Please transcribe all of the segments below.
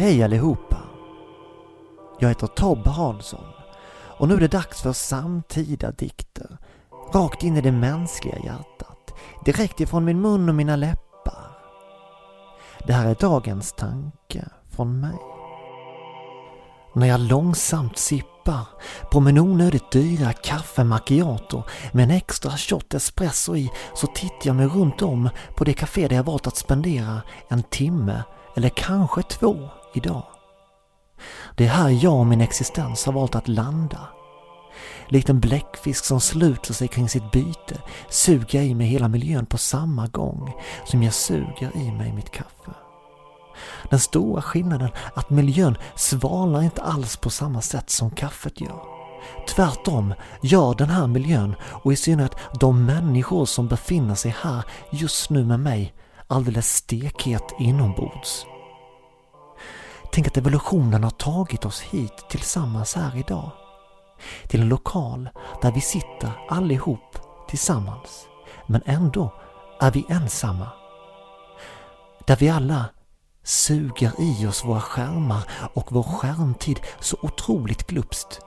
Hej allihopa! Jag heter Tobbe Hansson och nu är det dags för samtida dikter. Rakt in i det mänskliga hjärtat. Direkt ifrån min mun och mina läppar. Det här är dagens tanke från mig. När jag långsamt sippar på min onödigt dyra kaffe macchiato med en extra shot espresso i så tittar jag mig runt om på det café där jag valt att spendera en timme eller kanske två idag. Det är här jag och min existens har valt att landa. Likt en bläckfisk som sluter sig kring sitt byte suger jag i mig hela miljön på samma gång som jag suger i mig mitt kaffe. Den stora skillnaden är att miljön svalnar inte alls på samma sätt som kaffet gör. Tvärtom gör den här miljön och i synnerhet de människor som befinner sig här just nu med mig alldeles stekhet inombords. Tänk att evolutionen har tagit oss hit tillsammans här idag. Till en lokal där vi sitter allihop tillsammans. Men ändå är vi ensamma. Där vi alla suger i oss våra skärmar och vår skärmtid så otroligt glupst.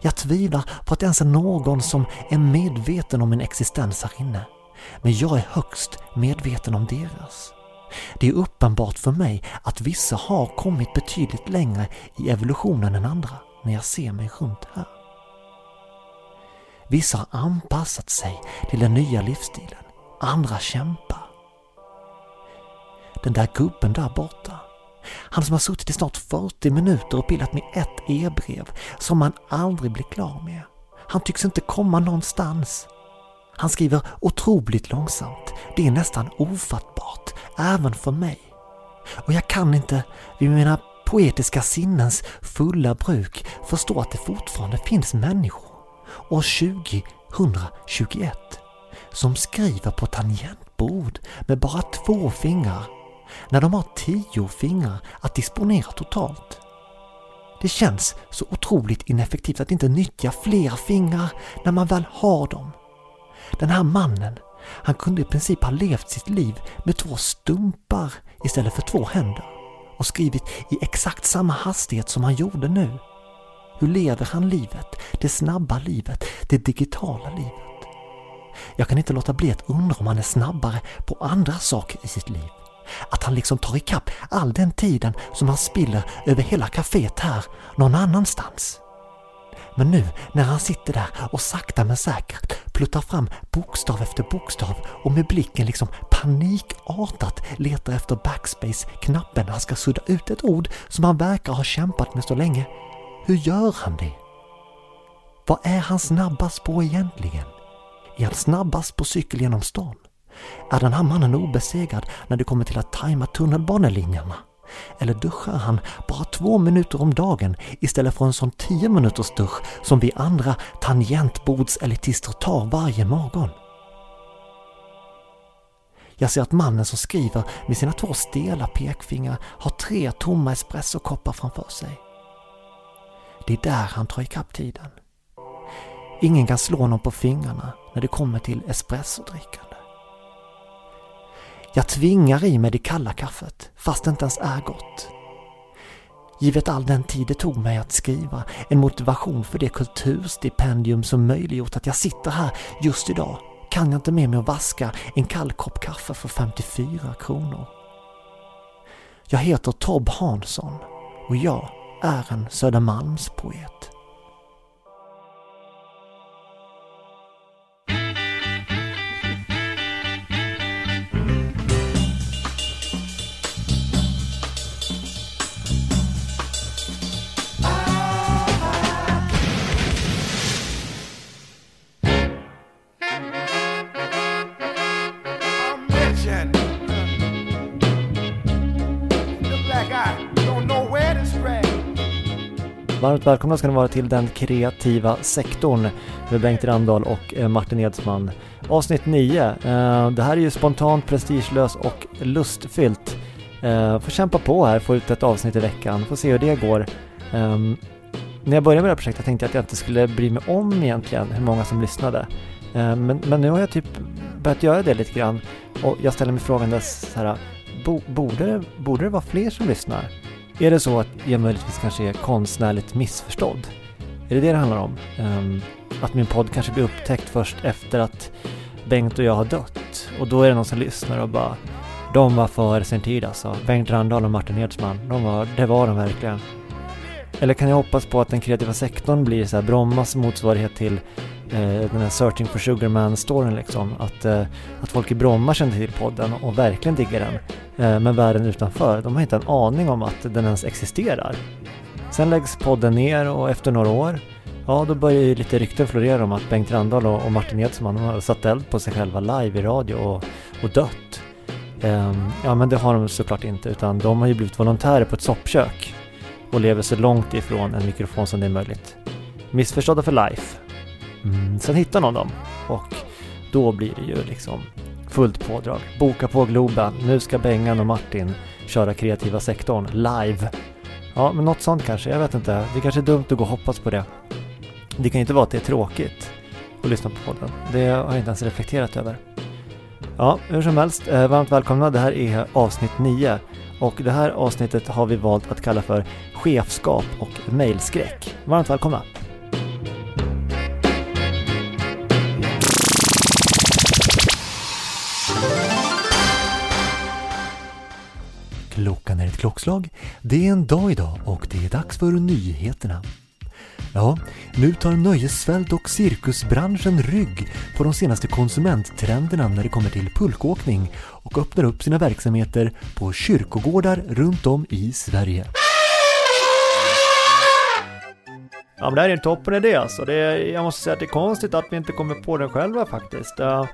Jag tvivlar på att det ens är någon som är medveten om min existens här inne. Men jag är högst medveten om deras. Det är uppenbart för mig att vissa har kommit betydligt längre i evolutionen än andra när jag ser mig runt här. Vissa har anpassat sig till den nya livsstilen, andra kämpar. Den där gubben där borta, han som har suttit i snart 40 minuter och pillat med ett e-brev som han aldrig blir klar med. Han tycks inte komma någonstans. Han skriver otroligt långsamt. Det är nästan ofattbart, även för mig. Och jag kan inte vid mina poetiska sinnens fulla bruk förstå att det fortfarande finns människor år 2021 som skriver på tangentbord med bara två fingrar när de har tio fingrar att disponera totalt. Det känns så otroligt ineffektivt att inte nyttja fler fingrar när man väl har dem. Den här mannen, han kunde i princip ha levt sitt liv med två stumpar istället för två händer och skrivit i exakt samma hastighet som han gjorde nu. Hur lever han livet? Det snabba livet, det digitala livet. Jag kan inte låta bli att undra om han är snabbare på andra saker i sitt liv. Att han liksom tar ikapp all den tiden som han spiller över hela kaféet här någon annanstans. Men nu när han sitter där och sakta men säkert pluttar fram bokstav efter bokstav och med blicken liksom panikartat letar efter backspace-knappen när han ska sudda ut ett ord som han verkar ha kämpat med så länge. Hur gör han det? Vad är han snabbast på egentligen? Är han snabbast på cykel genom stan? Är den här mannen obesegrad när det kommer till att tajma tunnelbanelinjerna? Eller duschar han bara två minuter om dagen istället för en sån tio minuters dusch som vi andra tangentbordselitister tar varje morgon? Jag ser att mannen som skriver med sina två stela pekfingrar har tre tomma espressokoppar framför sig. Det är där han tar ikapp tiden. Ingen kan slå honom på fingrarna när det kommer till espressodrickan. Jag tvingar i mig det kalla kaffet, fast det inte ens är gott. Givet all den tid det tog mig att skriva, en motivation för det kulturstipendium som möjliggjort att jag sitter här just idag, kan jag inte med mig att vaska en kall kopp kaffe för 54 kronor. Jag heter Tob Hansson och jag är en Södermalmspoet. Varmt välkomna ska ni vara till den kreativa sektorn med Bengt Randahl och eh, Martin Edsman. Avsnitt 9. Eh, det här är ju spontant, prestigelöst och lustfyllt. Eh, får kämpa på här, få ut ett avsnitt i veckan, får se hur det går. Ehm, när jag började med det här projektet tänkte jag att jag inte skulle bry mig om egentligen hur många som lyssnade. Ehm, men, men nu har jag typ börjat göra det lite grann och jag ställer mig frågan så här borde, borde det vara fler som lyssnar? Är det så att jag möjligtvis kanske är konstnärligt missförstådd? Är det det det handlar om? Ehm, att min podd kanske blir upptäckt först efter att Bengt och jag har dött. Och då är det någon som lyssnar och bara De var före sin tid alltså. Bengt Randahl och Martin Edsman. De var, det var de verkligen. Eller kan jag hoppas på att den kreativa sektorn blir så här Brommas motsvarighet till eh, den här Searching for Sugarman-storyn liksom. Att, eh, att folk i Bromma kände till podden och verkligen diggar den. Eh, men världen utanför, de har inte en aning om att den ens existerar. Sen läggs podden ner och efter några år, ja då börjar ju lite rykten florera om att Bengt Randahl och, Martin Edsman har satt eld på sig själva live i radio och, och dött. Um, ja men det har de såklart inte utan de har ju blivit volontärer på ett soppkök och lever så långt ifrån en mikrofon som det är möjligt. Missförstådda för life. Mm, sen hittar någon dem och då blir det ju liksom fullt pådrag. Boka på Globen, nu ska Bengan och Martin köra kreativa sektorn live. Ja, men något sånt kanske, jag vet inte. Det är kanske är dumt att gå och hoppas på det. Det kan ju inte vara att det är tråkigt att lyssna på podden. Det har jag inte ens reflekterat över. Ja, hur som helst, eh, varmt välkomna. Det här är avsnitt 9 och det här avsnittet har vi valt att kalla för chefskap och mejlskräck. Varmt välkomna! Klockan är ett klockslag. Det är en dag idag och det är dags för nyheterna. Ja, nu tar nöjessvält och cirkusbranschen rygg på de senaste konsumenttrenderna när det kommer till pulkåkning och öppnar upp sina verksamheter på kyrkogårdar runt om i Sverige. Ja men det här är en toppen idé alltså. Det är, jag måste säga att det är konstigt att vi inte kommer på den själva faktiskt. Uh,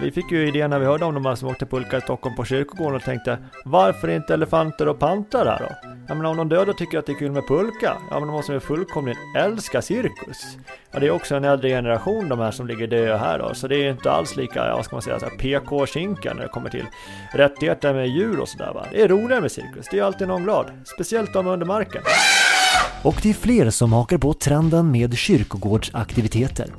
vi fick ju idén när vi hörde om de här som åkte pulka i Stockholm på kyrkogården och tänkte varför inte elefanter och pantrar där då? Ja men om de döda tycker att det är kul med pulka, ja men då måste de fullkomligen älska cirkus. Ja det är också en äldre generation de här som ligger döda här då, så det är inte alls lika, ja, vad ska man säga, PK-kinka när det kommer till rättigheter med djur och sådär va. Det är roligare med cirkus, det är alltid någon glad. Speciellt de under marken. Och det är fler som hakar på trenden med kyrkogårdsaktiviteter.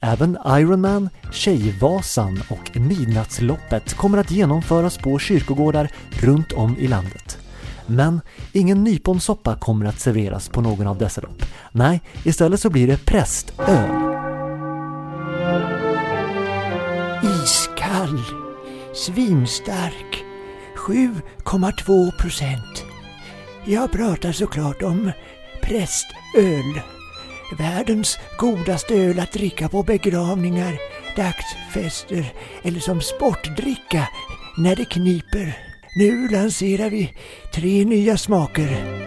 Även Ironman, Tjejvasan och Midnattsloppet kommer att genomföras på kyrkogårdar runt om i landet. Men ingen nyponsoppa kommer att serveras på någon av dessa lopp. Nej, istället så blir det prästöl. Iskall, svinstark, 7,2 procent. Jag pratar såklart om prästöl. Världens godaste öl att dricka på begravningar, dagsfester eller som sportdricka när det kniper. Nu lanserar vi tre nya smaker.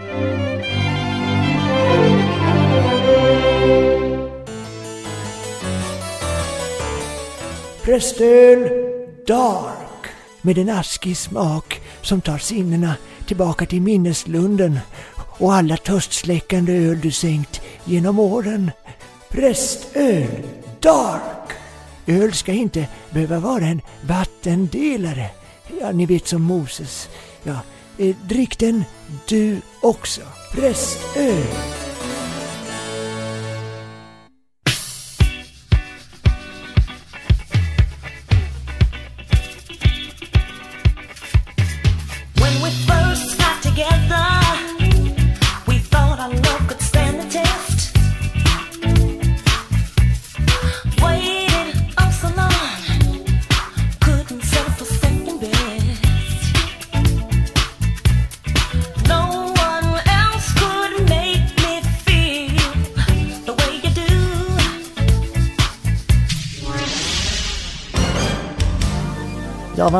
Prästöl Dark med en askig smak som tar sinnena tillbaka till minneslunden och alla törstsläckande öl du sänkt genom åren. Prästöl Dark! Öl ska inte behöva vara en vattendelare. Ja, ni vet som Moses. Ja, eh, drick den du också. Prästöl.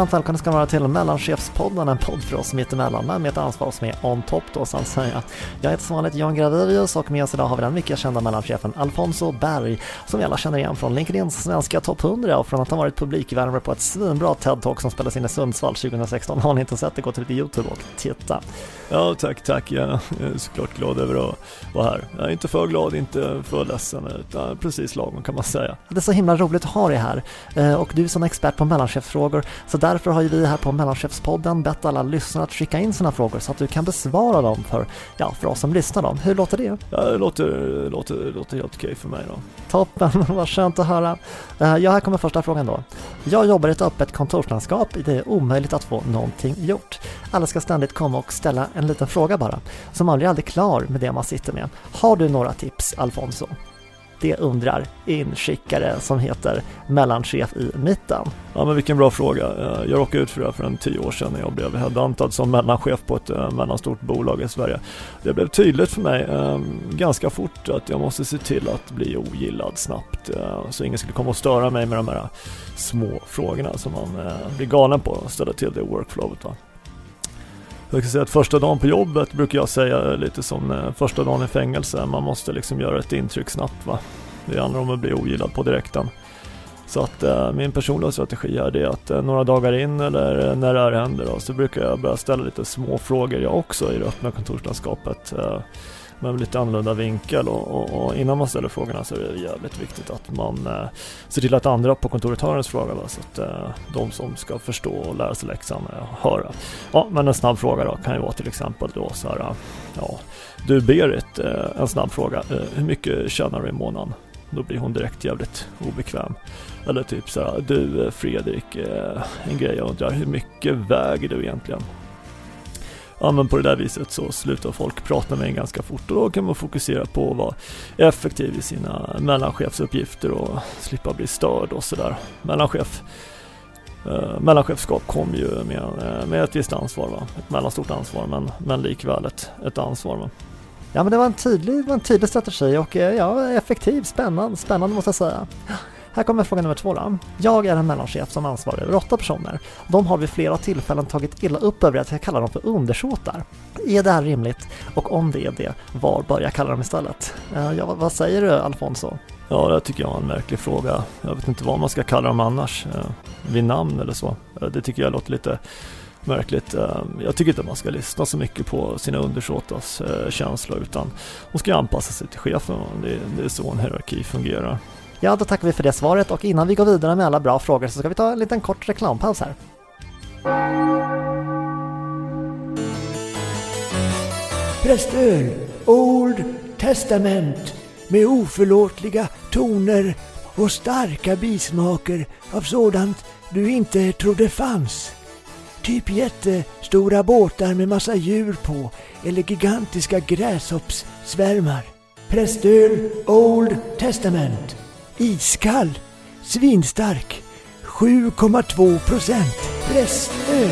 Antal kan det ska vara till mellanchef Mellanchefspodden, en podd för oss som heter Mellan, med ett ansvar som är on top då så att säga. Jag heter som vanligt Jan Gradelius och med oss idag har vi den mycket kända mellanchefen Alfonso Berg, som vi alla känner igen från LinkedIns svenska topp 100 och från att ha varit publikvärmare på ett svinbra TED-talk som spelades in i Sundsvall 2016. Har ni inte sett det, gå till YouTube och titta. Ja, tack, tack. Jag är såklart glad över att vara här. Jag är inte för glad, inte för ledsen, utan precis lagom kan man säga. Det är så himla roligt att ha dig här. Eh, och du är som expert på mellanchefsfrågor Så därför har ju vi här på Mellanchefspodden bett alla lyssnare att skicka in sina frågor så att du kan besvara dem för, ja, för oss som lyssnar dem. Hur låter det? Ja, det låter, låter, låter helt okej för mig då. Toppen, vad skönt att höra. Eh, ja, här kommer första frågan då. Jag jobbar i ett öppet kontorslandskap. Det är omöjligt att få någonting gjort. Alla ska ständigt komma och ställa en liten fråga bara. Så man blir aldrig klar med det man sitter med. Har du några tips, Alfonso? Det undrar inskickare som heter mellanchef i mitten. Ja men vilken bra fråga. Eh, jag råkade ut för det här för en tio år sedan när jag blev headhuntad som mellanchef på ett eh, mellanstort bolag i Sverige. Det blev tydligt för mig eh, ganska fort att jag måste se till att bli ogillad snabbt så ingen skulle komma och störa mig med de här små frågorna som man blir galen på och ställa till det i workflowet. Va? Jag kan säga att första dagen på jobbet brukar jag säga lite som eh, första dagen i fängelse. Man måste liksom göra ett intryck snabbt. Va? Det handlar om att bli ogillad på direkten. Så att eh, min personliga strategi är det att eh, några dagar in eller eh, när det här händer då, så brukar jag börja ställa lite små frågor jag också i det öppna kontorslandskapet. Eh, med lite annorlunda vinkel och, och, och, innan man ställer frågorna så är det jävligt viktigt att man eh, ser till att andra på kontoret hör ens fråga va? så att eh, de som ska förstå och lära sig läxan eh, hör. Ja, men en snabb fråga då kan ju vara till exempel då så här, ja, du Berit, eh, en snabb fråga, eh, hur mycket tjänar du i månaden? Då blir hon direkt jävligt obekväm. Eller typ så här, du eh, Fredrik, eh, en grej jag undrar, hur mycket väger du egentligen? Ja, men på det där viset så slutar folk prata med en ganska fort och då kan man fokusera på att vara effektiv i sina mellanchefsuppgifter och slippa bli störd och sådär. Mellanchef eh, mellanchefskap kom ju med, eh, med ett visst ansvar, va? ett mellanstort ansvar men, men likväl ett, ett ansvar. Va? Ja men det var en tydlig, var en tydlig strategi och eh, ja, effektiv, spännande, spännande måste jag säga. Här kommer fråga nummer två då. Jag är en mellanchef som ansvarar över åtta personer. De har vid flera tillfällen tagit illa upp över att jag kallar dem för undersåtar. Är det här rimligt? Och om det är det, var bör jag kalla dem istället? Eh, ja, vad säger du Alfonso? Ja, det tycker jag är en märklig fråga. Jag vet inte vad man ska kalla dem annars. Eh, vid namn eller så. Eh, det tycker jag låter lite märkligt. Jag tycker inte man ska lyssna så mycket på sina undersåtars känslor utan de ska anpassa sig till chefen. Det är så en hierarki fungerar. Ja, då tackar vi för det svaret och innan vi går vidare med alla bra frågor så ska vi ta en liten kort reklampaus här. Prästöl Old Testament med oförlåtliga toner och starka bismaker av sådant du inte trodde fanns. Typ jättestora båtar med massa djur på eller gigantiska gräshoppssvärmar. Prästöl Old Testament Iskall. Svinstark. 7,2 procent. Restöl.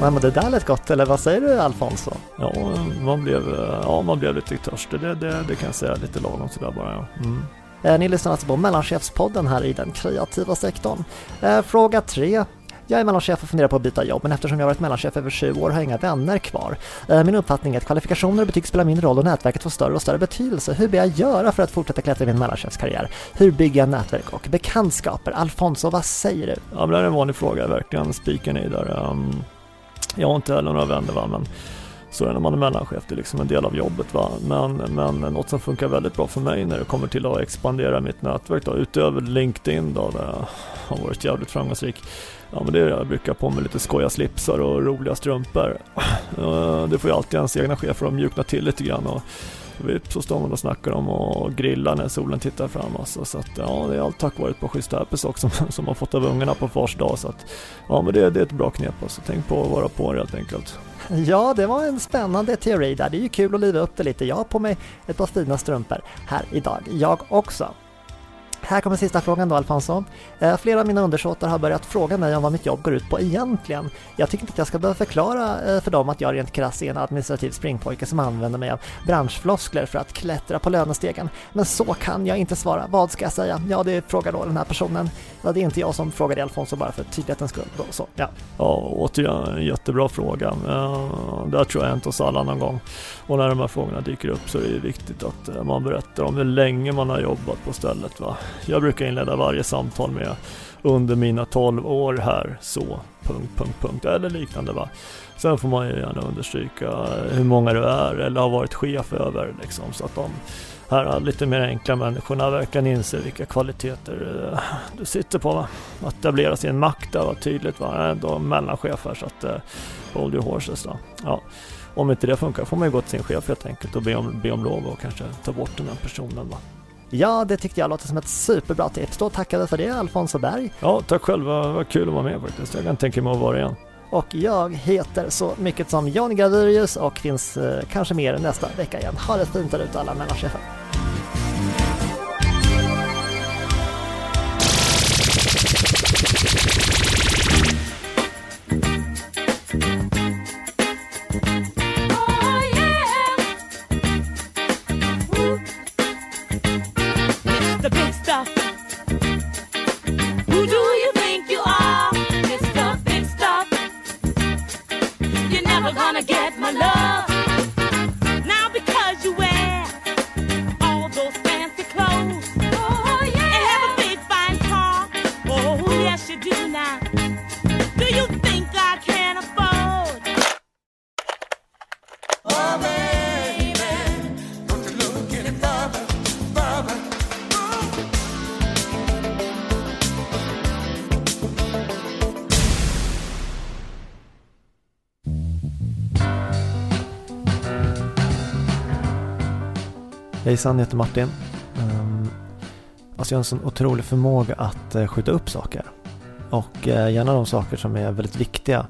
Ja, men det där lät gott, eller vad säger du Alfonso? Ja, man blev, ja, man blev lite törstig, det, det, det kan jag säga lite lagom sådär bara. Ja. Mm. Eh, ni lyssnar alltså på Mellanchefspodden här i den kreativa sektorn. Eh, fråga 3. Jag är mellanchef och funderar på att byta jobb, men eftersom jag varit mellanchef över sju år har jag inga vänner kvar. Eh, min uppfattning är att kvalifikationer och betyg spelar mindre roll och nätverket får större och större betydelse. Hur bör jag göra för att fortsätta klättra i min mellanchefskarriär? Hur bygger jag nätverk och bekantskaper? Alfonso, vad säger du? Ja, men det är en vanlig fråga, verkligen spiken i där. Um, jag har inte heller några vänner, va? men så är det när man är mellanchef, det är liksom en del av jobbet. Va? Men, men något som funkar väldigt bra för mig när det kommer till att expandera mitt nätverk då, utöver LinkedIn då, där jag har varit jävligt framgångsrik. Ja men det är det, jag brukar på mig lite skoja slipsar och roliga strumpor. Eh, det får ju alltid ens egna chefer att mjukna till lite grann och vips så står man och snackar om och grillar när solen tittar fram alltså. Så att ja, det är allt tack vare ett par schyssta herpes också som man fått av ungarna på fars dag. Så att ja, men det, det är ett bra knep alltså. Tänk på att vara på helt enkelt. Ja, det var en spännande teori där. Det är ju kul att liva upp det lite. Jag har på mig ett par fina strumpor här idag, jag också. Här kommer sista frågan då Alfonso. Eh, flera av mina undersåtar har börjat fråga mig om vad mitt jobb går ut på egentligen. Jag tycker inte att jag ska behöva förklara eh, för dem att jag rent krasst är en administrativ springpojke som använder mig av branschfloskler för att klättra på lönestegen. Men så kan jag inte svara. Vad ska jag säga? Ja, det frågar då den här personen. Ja, det är inte jag som frågar det Alfonso bara för tydlighetens skull. Då, så, ja. ja, återigen en jättebra fråga. Det där tror jag hänt oss alla någon gång. Och när de här frågorna dyker upp så är det viktigt att eh, man berättar om hur länge man har jobbat på stället. Va? Jag brukar inleda varje samtal med under mina 12 år här så, punkt, punkt, punkt, eller liknande va. Sen får man ju gärna understryka hur många du är eller har varit chef över liksom, så att de här lite mer enkla människorna verkligen inser vilka kvaliteter eh, du sitter på. Va? Att etablera sin makt där var tydligt. Va? Äh, Ändå mellanchef här så att uh, hold your horses. Då. Ja. Om inte det funkar får man ju gå till sin chef helt enkelt och be om, be om lov och kanske ta bort den här personen. Va? Ja, det tyckte jag låter som ett superbra tips. Då tackar vi för det, Alfonso Berg. Ja, tack själv. Vad, kul att vara med faktiskt. Jag kan tänka mig att vara igen. Och jag heter så mycket som Jan Gravurius och finns eh, kanske mer nästa vecka igen. Ha det fint där ute alla mellanchefer. Hejsan, jag heter Martin. Ehm, alltså jag har en sån otrolig förmåga att eh, skjuta upp saker. Och eh, gärna de saker som är väldigt viktiga.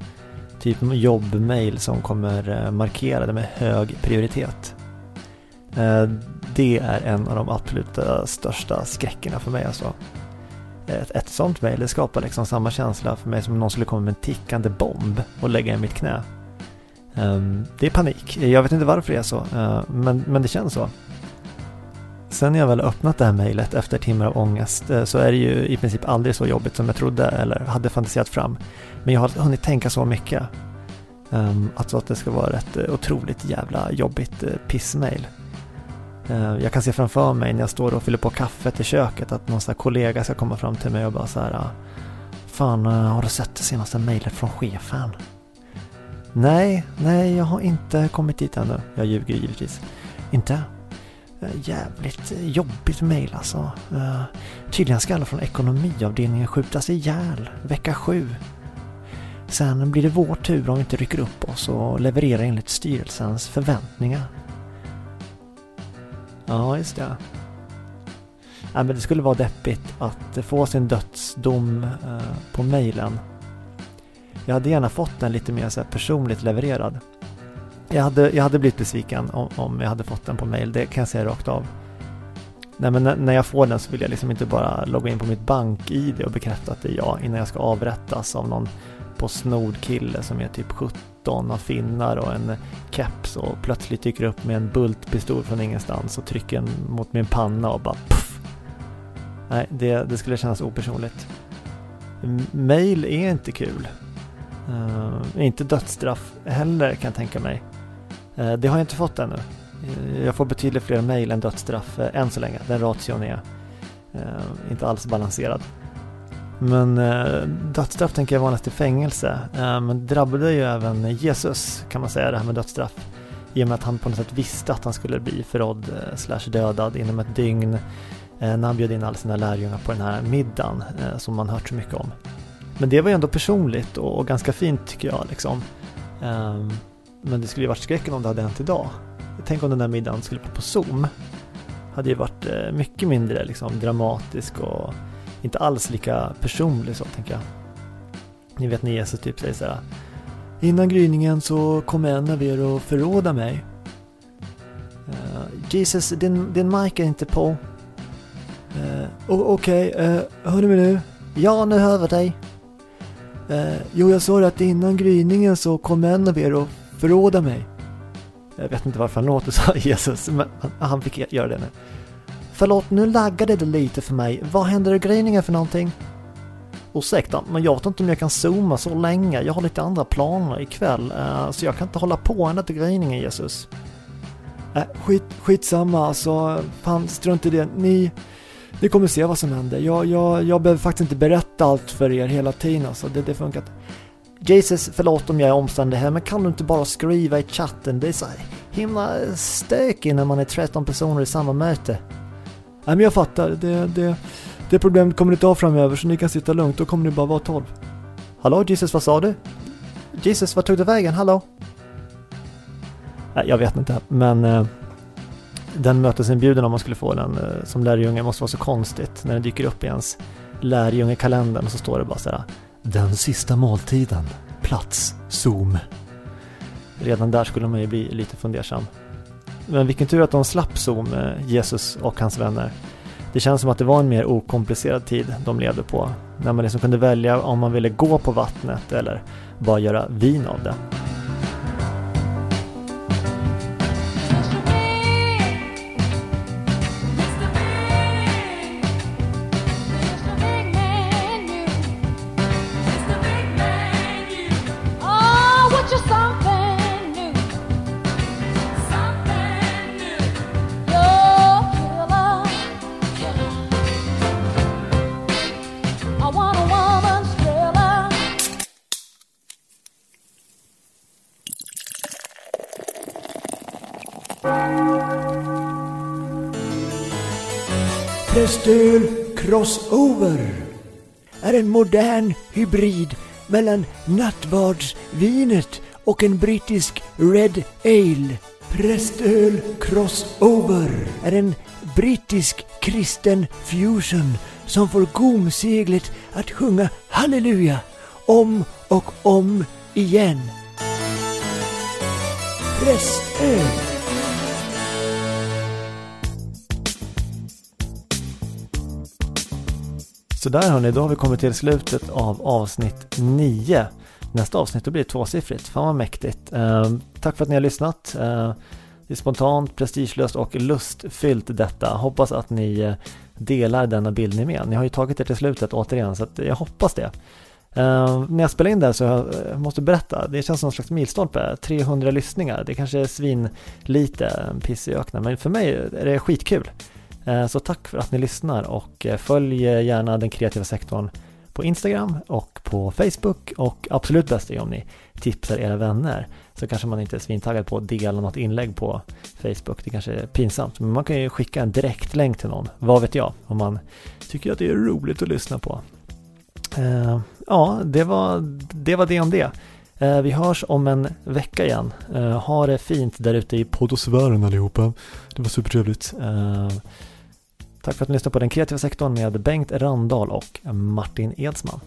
Typ jobbmail som kommer eh, markerade med hög prioritet. Det är en av de absolut största skräckerna för mig alltså. Ett, ett sånt mail skapar liksom samma känsla för mig som om någon skulle komma med en tickande bomb och lägga i mitt knä. Ehm, det är panik. Jag vet inte varför det är så, men, men det känns så. Sen när jag väl öppnat det här mejlet efter timmar av ångest eh, så är det ju i princip aldrig så jobbigt som jag trodde eller hade fantiserat fram. Men jag har hunnit tänka så mycket. Alltså att det ska vara ett eh, otroligt jävla jobbigt eh, pissmejl. jag kan se framför mig när jag står och fyller på kaffet i köket att någon sån kollega ska komma fram till mig och bara så här. Ah, fan, har du sett det senaste mejlet från chefen? Nej, nej, jag har inte kommit dit ännu. Jag ljuger givetvis. Inte? Eh, jävligt jobbigt mejl alltså. Uh, tydligen ska alla från ekonomiavdelningen skjutas ihjäl vecka sju. Sen blir det vår tur om vi inte rycker upp oss och levererar enligt styrelsens förväntningar. Ja, just det. Ja, men det skulle vara deppigt att få sin dödsdom uh, på mejlen. Jag hade gärna fått den lite mer så personligt levererad. Jag hade, jag hade blivit besviken om, om jag hade fått den på mail, det kan jag säga rakt av. Nej men när jag får den så vill jag liksom inte bara logga in på mitt bank-id och bekräfta att det är jag innan jag ska avrättas av någon Postnord-kille som är typ 17 av finnar och en keps och plötsligt dyker upp med en bultpistol från ingenstans och trycker den mot min panna och bara puff. Nej, det, det skulle kännas opersonligt. Mail är inte kul. Uh, inte dödsstraff heller kan jag tänka mig. Eh, det har jag inte fått ännu. Eh, jag får betydligt fler mejl än dödsstraff eh, än så länge. Den ration är inte alls balanserad. Men dödsstraff tänker jag vanligast i fängelse. Men det drabbade ju även Jesus kan man säga det här med dödsstraff. I och med att han på något sätt visste att han skulle bli förrådd slash dödad inom ett dygn när han bjöd in alla sina lärjungar på den här middagen som man hört så mycket om. Men det var ju ändå personligt och ganska fint tycker jag liksom. Ehm, men det skulle ju varit skräcken om det hade hänt idag. Tänk om den där middagen skulle vara på Zoom. Hade ju varit eh, mycket mindre liksom, dramatisk och inte alls lika personlig så tänker jag. Ni vet när Jesus typ säger så här. Innan gryningen så kom en av er och förråda mig. Uh, Jesus, din, din mic är inte på. Uh, Okej, okay, uh, hör du mig nu? Ja, nu hör vi dig. Uh, jo, jag sa att innan gryningen så kom en av er och förråda mig. Jag vet inte varför han låter så, Jesus, men han fick göra det nu. Förlåt, nu laggade det lite för mig. Vad händer i gryningen för någonting? Ursäkta, men jag vet inte om jag kan zooma så länge. Jag har lite andra planer ikväll, eh, så jag kan inte hålla på ända till gryningen, Jesus. Äh, skit, skitsamma, alltså. Fan, strunt i det. Ni... ni kommer se vad som händer. Jag, jag, jag behöver faktiskt inte berätta allt för er hela tiden alltså. Det, det funkar inte. Jesus, förlåt om jag är omständig här, men kan du inte bara skriva i chatten? Det är så himla eh, stökigt när man är 13 personer i samma möte. Nej men jag fattar, det, det, det problemet kommer ni inte ha framöver så ni kan sitta lugnt, då kommer ni bara vara 12. Hallå Jesus, vad sa du? Jesus, vad tog du vägen? Hallå? Nej, jag vet inte, men eh, den mötesinbjudan om man skulle få den eh, som lärjunge måste vara så konstigt när den dyker upp i ens lärjungekalendern och så står det bara så här den sista måltiden, plats, Zoom. Redan där skulle man ju bli lite fundersam. Men vilken tur att de slapp Zoom, eh, Jesus och hans vänner. Det känns som att det var en mer okomplicerad tid de levde på. När man liksom kunde välja om man ville gå på vattnet eller bara göra vin av det. Prästöl Crossover är en modern hybrid mellan nattvardsvinet och en brittisk Red Ale. Prästöl Crossover är en brittisk kristen fusion som får gomseglet att sjunga halleluja om och om igen. Prästöl Så där hörni, då har vi kommit till slutet av avsnitt 9. Nästa avsnitt då blir det tvåsiffrigt. Fan vad mäktigt. Eh, tack för att ni har lyssnat. Eh, det är spontant, prestigelöst och lustfyllt detta. Hoppas att ni eh, delar denna bild ni med. Ni har ju tagit er till slutet återigen så jag hoppas det. Uh, när jag spelar in det här så eh, jag, jag måste berätta, det känns som en slags milstolpe. 300 lyssningar, det kanske är svin lite, en eh, piss i öknen, men för mig är det skitkul. Eh, så tack för att ni lyssnar och eh, följ eh, gärna den kreativa sektorn på Instagram och på Facebook och absolut bäst är om ni tipsar era vänner så kanske man inte är svintaggad på att dela något inlägg på Facebook. Det kanske är pinsamt, men man kan ju skicka en direktlänk till någon, vad vet jag, om man tycker att det är roligt att lyssna på. Uh, ja, det var, det var det om det. Uh, vi hörs om en vecka igen. Uh, ha det fint där ute i podosfären allihopa. Det var supertrevligt. Tack för att ni lyssnade på Den kreativa sektorn med Bengt Randahl och Martin Edsman.